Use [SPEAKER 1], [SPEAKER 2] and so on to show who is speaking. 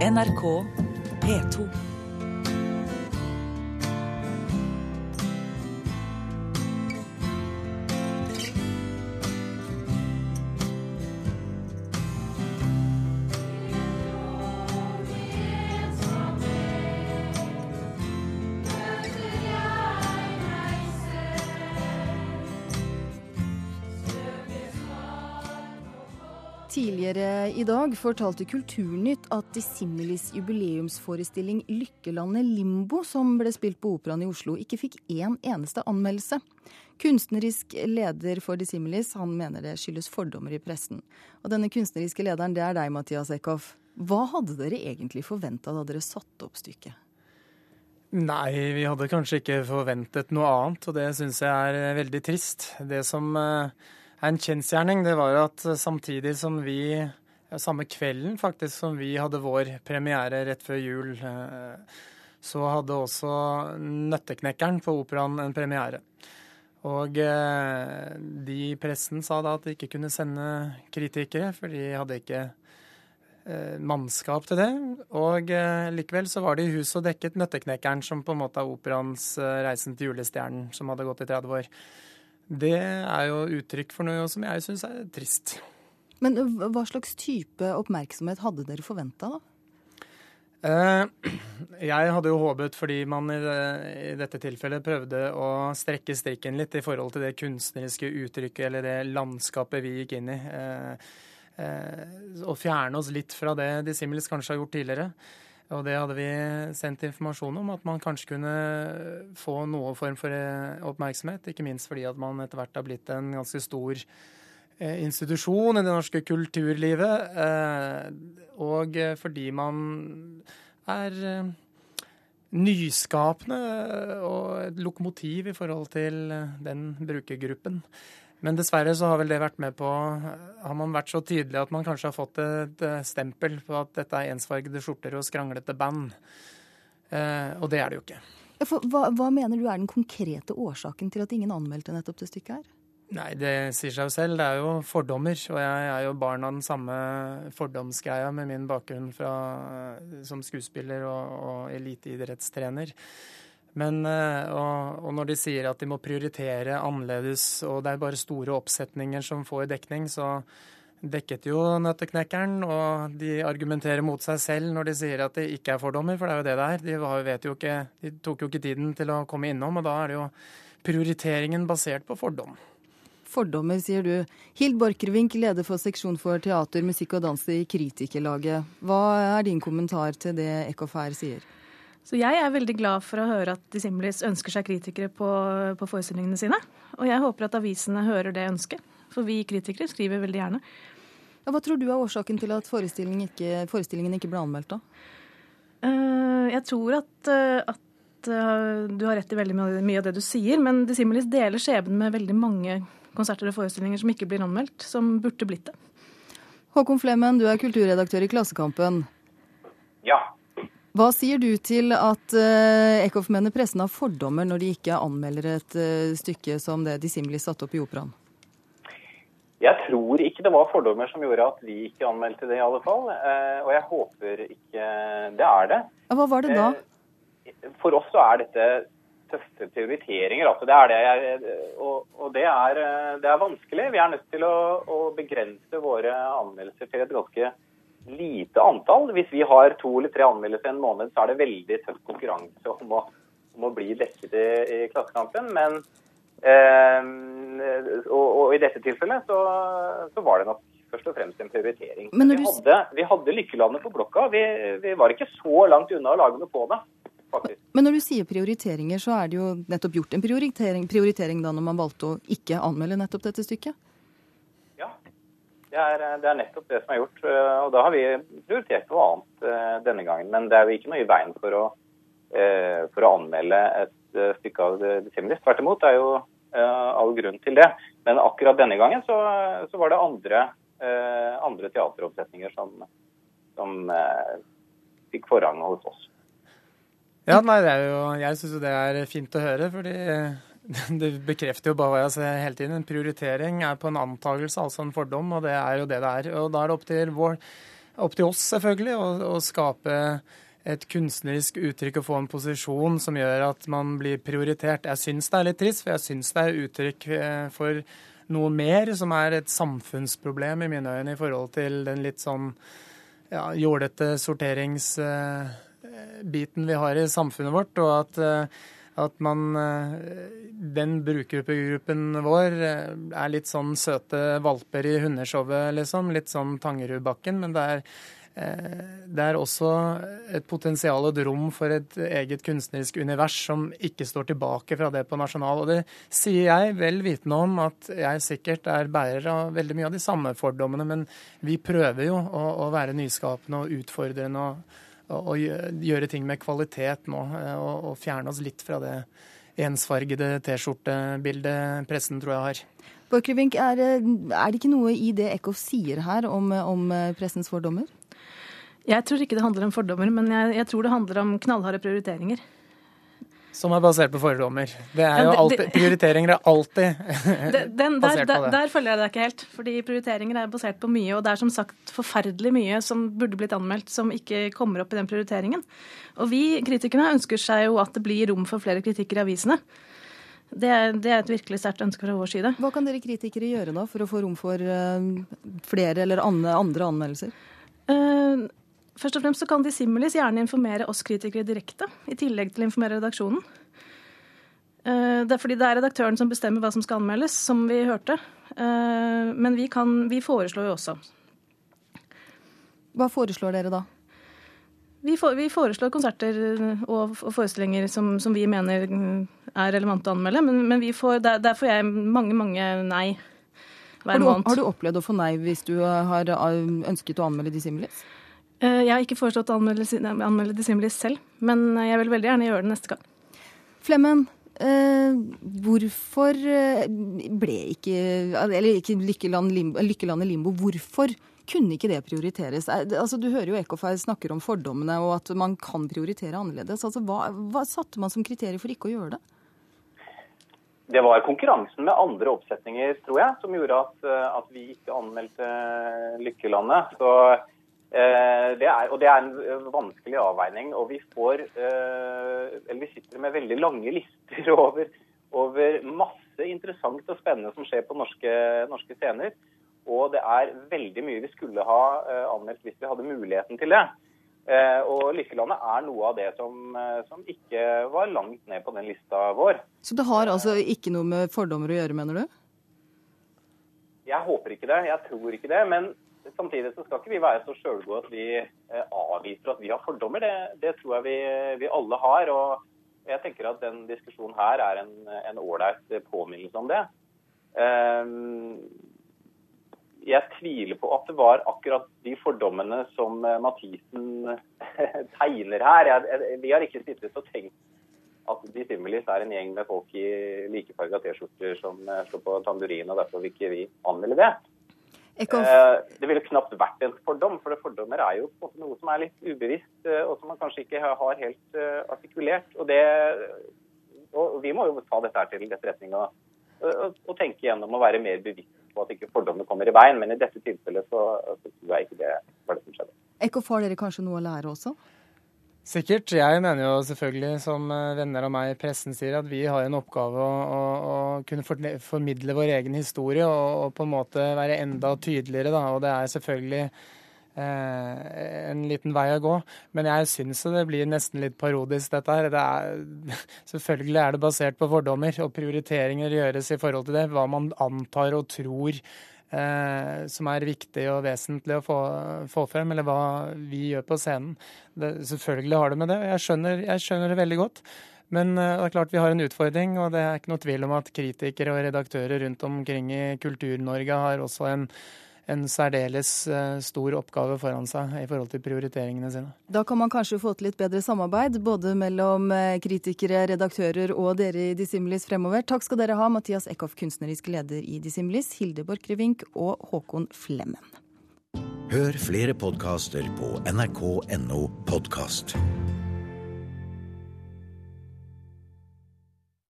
[SPEAKER 1] NRK P2.
[SPEAKER 2] Tidligere i dag fortalte Kulturnytt at Dissimilis jubileumsforestilling 'Lykkelandet Limbo', som ble spilt på Operaen i Oslo, ikke fikk én eneste anmeldelse. Kunstnerisk leder for Dissimilis han mener det skyldes fordommer i pressen. Og denne kunstneriske lederen, det er deg, Mathias Eckhoff. Hva hadde dere egentlig forventa da dere satte opp stykket?
[SPEAKER 3] Nei, vi hadde kanskje ikke forventet noe annet, og det syns jeg er veldig trist. Det som uh en kjensgjerning, det var at samtidig som vi samme kvelden faktisk som vi hadde vår premiere rett før jul, eh, så hadde også Nøtteknekkeren på Operaen en premiere. Og eh, de i pressen sa da at de ikke kunne sende kritikere, for de hadde ikke eh, mannskap til det. Og likevel så var det i hus og dekket Nøtteknekkeren, som på en måte er operaens Reisen til julestjernen, som hadde gått i 30 år. Det er jo uttrykk for noe som jeg syns er trist.
[SPEAKER 2] Men hva slags type oppmerksomhet hadde dere forventa, da?
[SPEAKER 3] Eh, jeg hadde jo håpet, fordi man i, dette tilfellet prøvde å strekke strikken litt i forhold til det kunstneriske uttrykket eller det landskapet vi gikk inn i, eh, eh, og fjerne oss litt fra det Dissimilis kanskje har gjort tidligere. Og det hadde vi sendt informasjon om, at man kanskje kunne få noe form for eh, oppmerksomhet. Ikke minst fordi at man etter hvert har blitt en ganske stor eh, institusjon i det norske kulturlivet. Eh, og fordi man er nyskapende og et lokomotiv i forhold til den brukergruppen. Men dessverre så har vel det vært med på Har man vært så tydelig at man kanskje har fått et stempel på at dette er ensfargede skjorter og skranglete band. Eh, og det er det jo ikke.
[SPEAKER 2] Hva, hva, mener du er den konkrete årsaken til at ingen anmeldte nettopp det stykket her?
[SPEAKER 3] Nei, det sier seg jo selv. Det er jo fordommer. Og jeg er jo barn av den samme fordomsgreia med min bakgrunn fra, som skuespiller og, og eliteidrettstrener. Men, eh, og, og, når de sier at de må prioritere annerledes, og det er bare store oppsetninger som får dekning, så dekket jo Nøtteknekkeren, og de argumenterer mot seg selv når de sier at det ikke er fordommer, for det er jo det det er. De, vet jo ikke, de tok jo ikke tiden til å komme innom, og da er det jo prioriteringen basert på fordom.
[SPEAKER 2] Fordommer, sier du. Hild Borchgrevink, leder for seksjon for teater, musikk og dans i Kritikerlaget. Hva er din kommentar til det Eckhoff her sier?
[SPEAKER 4] Så jeg er veldig glad for å høre at Dissimilis ønsker seg kritikere på, på, forestillingene sine. Og jeg håper at avisene hører det ønsket, for vi kritikere skriver veldig gjerne.
[SPEAKER 2] Ja, hva tror du er årsaken til at forestillingen ikke, forestillingen ikke ble anmeldt, da?
[SPEAKER 4] Uh, jeg tror at, uh, at uh, du har rett i veldig mye av det du sier, men Dissimilis deler skjebnen med veldig mange konserter og forestillinger som ikke blir anmeldt, som burde blitt det.
[SPEAKER 2] Håkon Flemmen, du er kulturredaktør i Klassekampen.
[SPEAKER 5] Ja.
[SPEAKER 2] Hva sier du til at uh, Eckhoff mener pressen har fordommer når de ikke anmelder et uh, stykke som det de Dissimili satte opp i operaen?
[SPEAKER 5] Jeg tror ikke det var fordommer som gjorde at vi ikke anmeldte det, i alle fall. Uh, og jeg håper ikke det er det.
[SPEAKER 2] Hva var det da?
[SPEAKER 5] For oss så er dette tøffe prioriteringer. Altså det er det jeg, og, og det, er, det, er, vanskelig. Vi er nødt til å, å begrense våre anmeldelser til et ganske lite antall. Hvis vi har to eller tre anmeldelser en måned, så er det veldig tøff konkurranse om å, om å bli dekket i, i Klassekampen. Men eh, og, og, i dette tilfellet så, så, var det nok først og fremst en prioritering. Men vi, hadde, vi hadde Lykkelandet på blokka. Vi, vi, var ikke så langt unna å lage noe på det. Faktisk.
[SPEAKER 2] Men når du sier prioriteringer, så er det jo nettopp gjort en prioritering, prioritering da når man valgte å ikke anmelde nettopp dette stykket?
[SPEAKER 5] Det er, det er, nettopp det som er gjort. Eh, og da har vi prioritert noe annet eh, denne gangen. Men det er jo ikke noe i veien for å, eh, for å anmelde et stykke av Dissimilis. Tvert imot, det er jo all grunn til det. Men akkurat denne gangen så, så var det andre, andre teateroppsetninger som, som fikk forrang hos oss.
[SPEAKER 3] Ja, nei, det jo, Jeg syns jo det er fint å høre. fordi det bekrefter jo bare hva jeg ser hele tiden. En prioritering er på en antakelse, altså en fordom, og det er jo det det er. Og da er det opp til vår opp til oss, selvfølgelig, å skape et kunstnerisk uttrykk og få en posisjon som gjør at man blir prioritert. Jeg syns det er litt trist, for jeg syns det er uttrykk eh, for noe mer, som er et samfunnsproblem i mine øyne i forhold til den litt sånn ja, jålete sorteringsbiten vi har i samfunnet vårt. og at at man eh, Den brukergruppen vår eh, er litt sånn søte valper i hundeshowet, liksom. Litt sånn Tangerudbakken. Men det er, eh, det er også et potensial og et rom for et eget kunstnerisk univers som ikke står tilbake fra det på nasjonal. Og det sier jeg vel vitende om at jeg sikkert er bærer av veldig mye av de samme fordommene, men vi prøver jo å, å være nyskapende og utfordrende. og å gjøre ting med kvalitet nå, eh, og, og fjerne oss litt fra det ensfargede T-skjortebildet pressen tror jeg har.
[SPEAKER 2] Borchgrevink, er, er, det ikke noe i det Eckhoff sier her om, om, eh, pressens fordommer?
[SPEAKER 4] Jeg tror ikke det handler om fordommer, men jeg, jeg tror det handler om knallharde prioriteringer.
[SPEAKER 3] Som er basert på fordommer. Det er jo alltid, prioriteringer er alltid
[SPEAKER 4] den, basert der, på det. Der følger jeg deg ikke helt. fordi prioriteringer er basert på mye. Og det er som sagt forferdelig mye som burde blitt anmeldt, som ikke kommer opp i den prioriteringen. Og vi kritikerne ønsker seg jo at det blir rom for flere kritikker i avisene. Det er, det er et virkelig sterkt ønske fra vår side.
[SPEAKER 2] Hva kan dere kritikere gjøre nå for å få rom for uh, flere eller andre, andre anmeldelser?
[SPEAKER 4] Uh, Først og fremst så kan Dissimilis gjerne informere oss kritikere direkte, i tillegg til å informere redaksjonen. Eh, det er fordi det er redaktøren som bestemmer hva som skal anmeldes, som vi hørte. Eh, men vi, kan, vi foreslår jo også.
[SPEAKER 2] Hva foreslår dere da?
[SPEAKER 4] Vi, for, vi foreslår konserter og, og forestillinger som, som, vi mener er relevante å anmelde. Men, men får, der, der, får jeg mange, mange nei hver
[SPEAKER 2] har du,
[SPEAKER 4] måned.
[SPEAKER 2] Har du opplevd å få nei hvis du har ønsket å anmelde Dissimilis?
[SPEAKER 4] Eh, jeg har ikke foreslått å anmelde, anmelde Dissimilis selv, men jeg vil veldig gjerne gjøre det neste gang.
[SPEAKER 2] Flemmen, eh, hvorfor eh, ble ikke Eller ikke Lykkeland, limbo, Lykkelandet limbo. Hvorfor kunne ikke det prioriteres? Altså, du hører jo Eckhoff her snakker om fordommene og at man kan prioritere annerledes. Altså, hva, hva satte man som kriterier for ikke å gjøre det?
[SPEAKER 5] Det var konkurransen med andre oppsetninger, tror jeg, som gjorde at, at vi ikke anmeldte Lykkelandet. Så Eh, det er, og det er en eh, vanskelig avveining. Og vi får eh, Eller vi sitter med veldig lange lister over, over masse interessant og spennende som skjer på norske, norske, scener. Og det er veldig mye vi skulle ha anmeldt hvis vi hadde muligheten til det. Og Lykkelandet er noe av det som, som ikke var langt ned på den lista vår.
[SPEAKER 2] Så det har altså ikke noe med fordommer å gjøre, mener du?
[SPEAKER 5] Jeg håper ikke det. Jeg tror ikke det. Men samtidig så skal ikke vi være så sjølgode at vi eh, avviser at vi har fordommer. Det, det tror jeg vi, vi, alle har. og jeg tenker at den diskusjonen her er en ålreit påminnelse om det. Um, jeg tviler på at det var akkurat de fordommene som eh, Mathisen tegner her. vi har ikke sittet og tenkt at de simulis er en gjeng med folk i likefarga T-skjorter som står slår på tamburin, og derfor vil ikke vi anmelde det. Eh, det ville knapt vært en fordom, for fordommer er jo noe som er litt ubevisst, eh, og som man kanskje ikke har helt eh, artikulert. Og, det, og vi må jo ta dette her til etterretning og, og, og, tenke gjennom å være mer bevisst på at ikke fordommene kommer i veien. Men i dette tilfellet så, så tror jeg ikke det var det som skjedde.
[SPEAKER 2] Ekko har dere kanskje noe å lære også?
[SPEAKER 3] Sikkert. Jeg mener jo selvfølgelig, som eh, venner av meg i pressen sier, at vi har en oppgave å, å, å kunne formidle vår egen historie og, og, på en måte være enda tydeligere. Da. Og det er selvfølgelig eh, en liten vei å gå. Men jeg syns det blir nesten litt parodisk, dette her. Det er, selvfølgelig er det basert på fordommer, og prioriteringer gjøres i forhold til det. Hva man antar og tror eh, som er viktig og vesentlig å få, få, frem, eller hva vi gjør på scenen. Det, selvfølgelig har det med det. Jeg skjønner, jeg skjønner det veldig godt. Men eh, det er klart vi har en utfordring, og det er ikke noe tvil om at kritikere og redaktører rundt omkring i Kultur-Norge har også en en særdeles eh, stor oppgave foran seg i forhold til prioriteringene sine.
[SPEAKER 2] Da kan man kanskje få til litt bedre samarbeid, både mellom eh, kritikere, redaktører og dere i Dissimilis fremover. Takk skal dere ha, Mathias Eckhoff, kunstnerisk leder i Dissimilis, Hilde Borchgrevink og Håkon Flemmen.
[SPEAKER 6] Hør flere podkaster på nrk.no podkast.